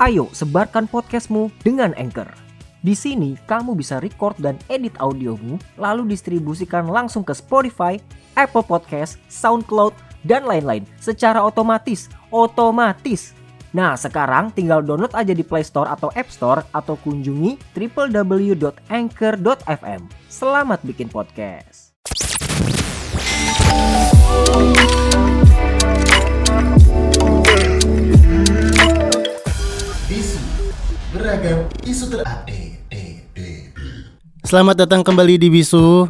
Ayo sebarkan podcastmu dengan Anchor. Di sini kamu bisa record dan edit audiomu lalu distribusikan langsung ke Spotify, Apple Podcast, SoundCloud, dan lain-lain secara otomatis. Otomatis. Nah, sekarang tinggal download aja di Play Store atau App Store atau kunjungi www.anchor.fm. Selamat bikin podcast. Beragam isu terupdate. Selamat datang kembali di Bisu.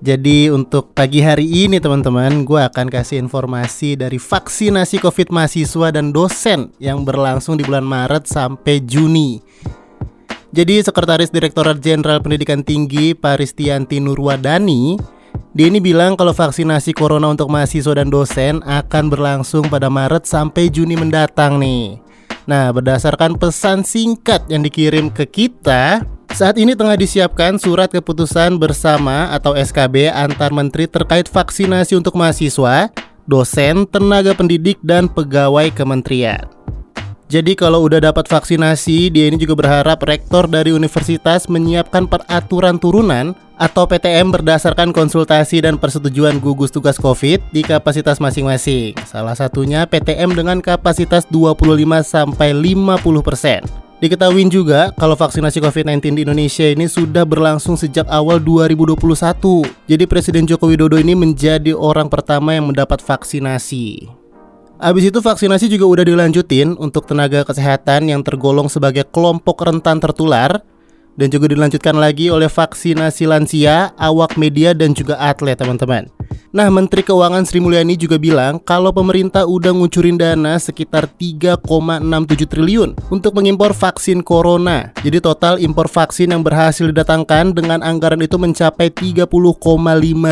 Jadi untuk pagi hari ini teman-teman, gue akan kasih informasi dari vaksinasi COVID mahasiswa dan dosen yang berlangsung di bulan Maret sampai Juni. Jadi Sekretaris Direktorat Jenderal Pendidikan Tinggi Paristianti Nurwadani dia ini bilang kalau vaksinasi corona untuk mahasiswa dan dosen akan berlangsung pada Maret sampai Juni mendatang nih. Nah, berdasarkan pesan singkat yang dikirim ke kita, saat ini tengah disiapkan surat keputusan bersama atau SKB antar menteri terkait vaksinasi untuk mahasiswa, dosen, tenaga pendidik, dan pegawai kementerian. Jadi kalau udah dapat vaksinasi, dia ini juga berharap rektor dari universitas menyiapkan peraturan turunan atau PTM berdasarkan konsultasi dan persetujuan gugus tugas COVID di kapasitas masing-masing. Salah satunya PTM dengan kapasitas 25 sampai 50 persen. Diketahui juga kalau vaksinasi COVID-19 di Indonesia ini sudah berlangsung sejak awal 2021. Jadi Presiden Joko Widodo ini menjadi orang pertama yang mendapat vaksinasi. Abis itu vaksinasi juga udah dilanjutin untuk tenaga kesehatan yang tergolong sebagai kelompok rentan tertular dan juga dilanjutkan lagi oleh vaksinasi lansia, awak media dan juga atlet teman-teman. Nah, Menteri Keuangan Sri Mulyani juga bilang kalau pemerintah udah ngucurin dana sekitar 3,67 triliun untuk mengimpor vaksin corona. Jadi total impor vaksin yang berhasil didatangkan dengan anggaran itu mencapai 30,5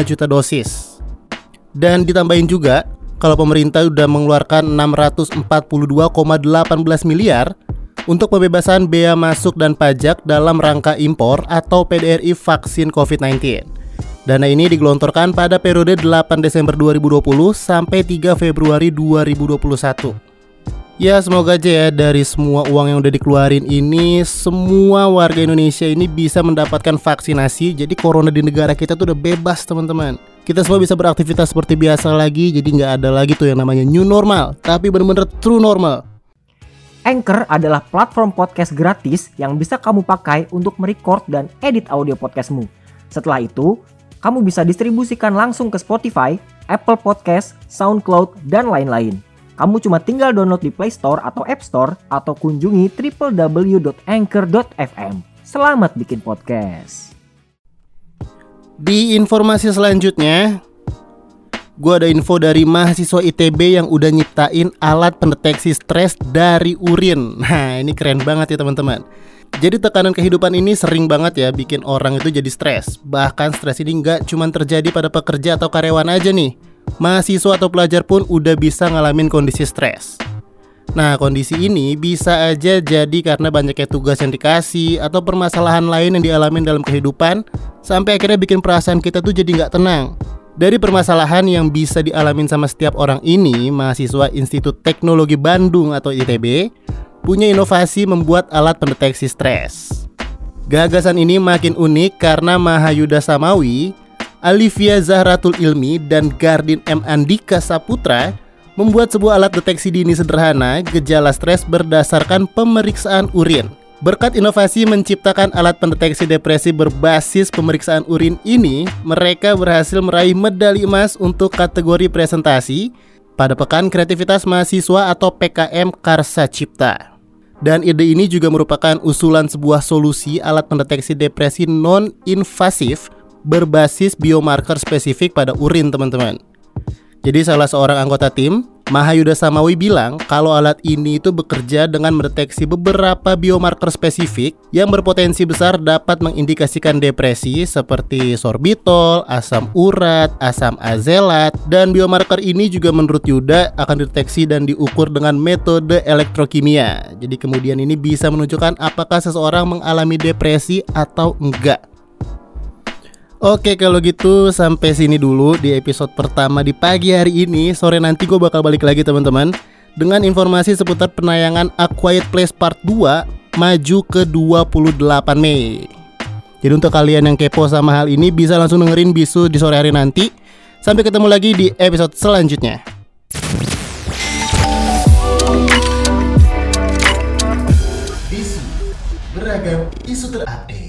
juta dosis. Dan ditambahin juga kalau pemerintah sudah mengeluarkan 642,18 miliar untuk pembebasan bea masuk dan pajak dalam rangka impor atau PDRI vaksin COVID-19. Dana ini digelontorkan pada periode 8 Desember 2020 sampai 3 Februari 2021. Ya semoga aja ya dari semua uang yang udah dikeluarin ini Semua warga Indonesia ini bisa mendapatkan vaksinasi Jadi corona di negara kita tuh udah bebas teman-teman Kita semua bisa beraktivitas seperti biasa lagi Jadi nggak ada lagi tuh yang namanya new normal Tapi bener-bener true normal Anchor adalah platform podcast gratis yang bisa kamu pakai untuk merecord dan edit audio podcastmu. Setelah itu, kamu bisa distribusikan langsung ke Spotify, Apple Podcast, SoundCloud, dan lain-lain. Kamu cuma tinggal download di Play Store atau App Store atau kunjungi www.anchor.fm. Selamat bikin podcast. Di informasi selanjutnya Gue ada info dari mahasiswa ITB yang udah nyiptain alat pendeteksi stres dari urin. Nah ini keren banget ya teman-teman. Jadi tekanan kehidupan ini sering banget ya bikin orang itu jadi stres. Bahkan stres ini nggak cuma terjadi pada pekerja atau karyawan aja nih. Mahasiswa atau pelajar pun udah bisa ngalamin kondisi stres Nah kondisi ini bisa aja jadi karena banyaknya tugas yang dikasih Atau permasalahan lain yang dialamin dalam kehidupan Sampai akhirnya bikin perasaan kita tuh jadi nggak tenang dari permasalahan yang bisa dialamin sama setiap orang ini, mahasiswa Institut Teknologi Bandung atau ITB punya inovasi membuat alat pendeteksi stres. Gagasan ini makin unik karena Mahayuda Samawi, Alivia Zahratul Ilmi, dan Gardin M. Andika Saputra membuat sebuah alat deteksi dini sederhana gejala stres berdasarkan pemeriksaan urin. Berkat inovasi menciptakan alat pendeteksi depresi berbasis pemeriksaan urin ini, mereka berhasil meraih medali emas untuk kategori presentasi pada Pekan Kreativitas Mahasiswa atau PKM Karsa Cipta. Dan ide ini juga merupakan usulan sebuah solusi alat pendeteksi depresi non-invasif berbasis biomarker spesifik pada urin, teman-teman. Jadi salah seorang anggota tim, Mahayuda Samawi bilang kalau alat ini itu bekerja dengan mendeteksi beberapa biomarker spesifik yang berpotensi besar dapat mengindikasikan depresi seperti sorbitol, asam urat, asam azelat, dan biomarker ini juga menurut Yuda akan dideteksi dan diukur dengan metode elektrokimia. Jadi kemudian ini bisa menunjukkan apakah seseorang mengalami depresi atau enggak. Oke kalau gitu sampai sini dulu di episode pertama di pagi hari ini Sore nanti gue bakal balik lagi teman-teman dengan informasi seputar penayangan A Quiet Place Part 2 maju ke 28 Mei. Jadi untuk kalian yang kepo sama hal ini bisa langsung dengerin Bisu di sore hari nanti. Sampai ketemu lagi di episode selanjutnya. Bisu beragam isu terupdate.